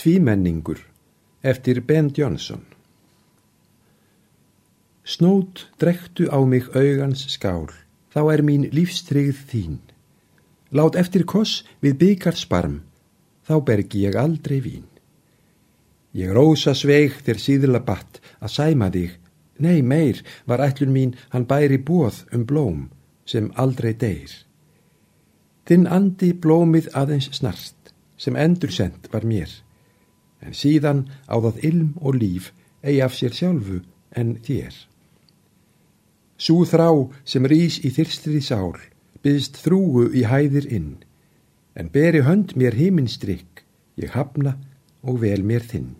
Tvímenningur eftir Ben Johnson Snót drektu á mig augans skál, þá er mín lífstrygð þín. Lát eftir koss við byggarsparm, þá bergi ég aldrei vín. Ég rósa sveig þér síðla batt að sæma þig, nei meir var ætlun mín hann bæri bóð um blóm sem aldrei deyr. Þinn andi blómið aðeins snart sem endur sent var mér en síðan á það ilm og líf eigi af sér sjálfu en þér. Sú þrá sem rís í þyrstri sál byggst þrúu í hæðir inn, en beri hönd mér heiminstrykk, ég hafna og vel mér þinn.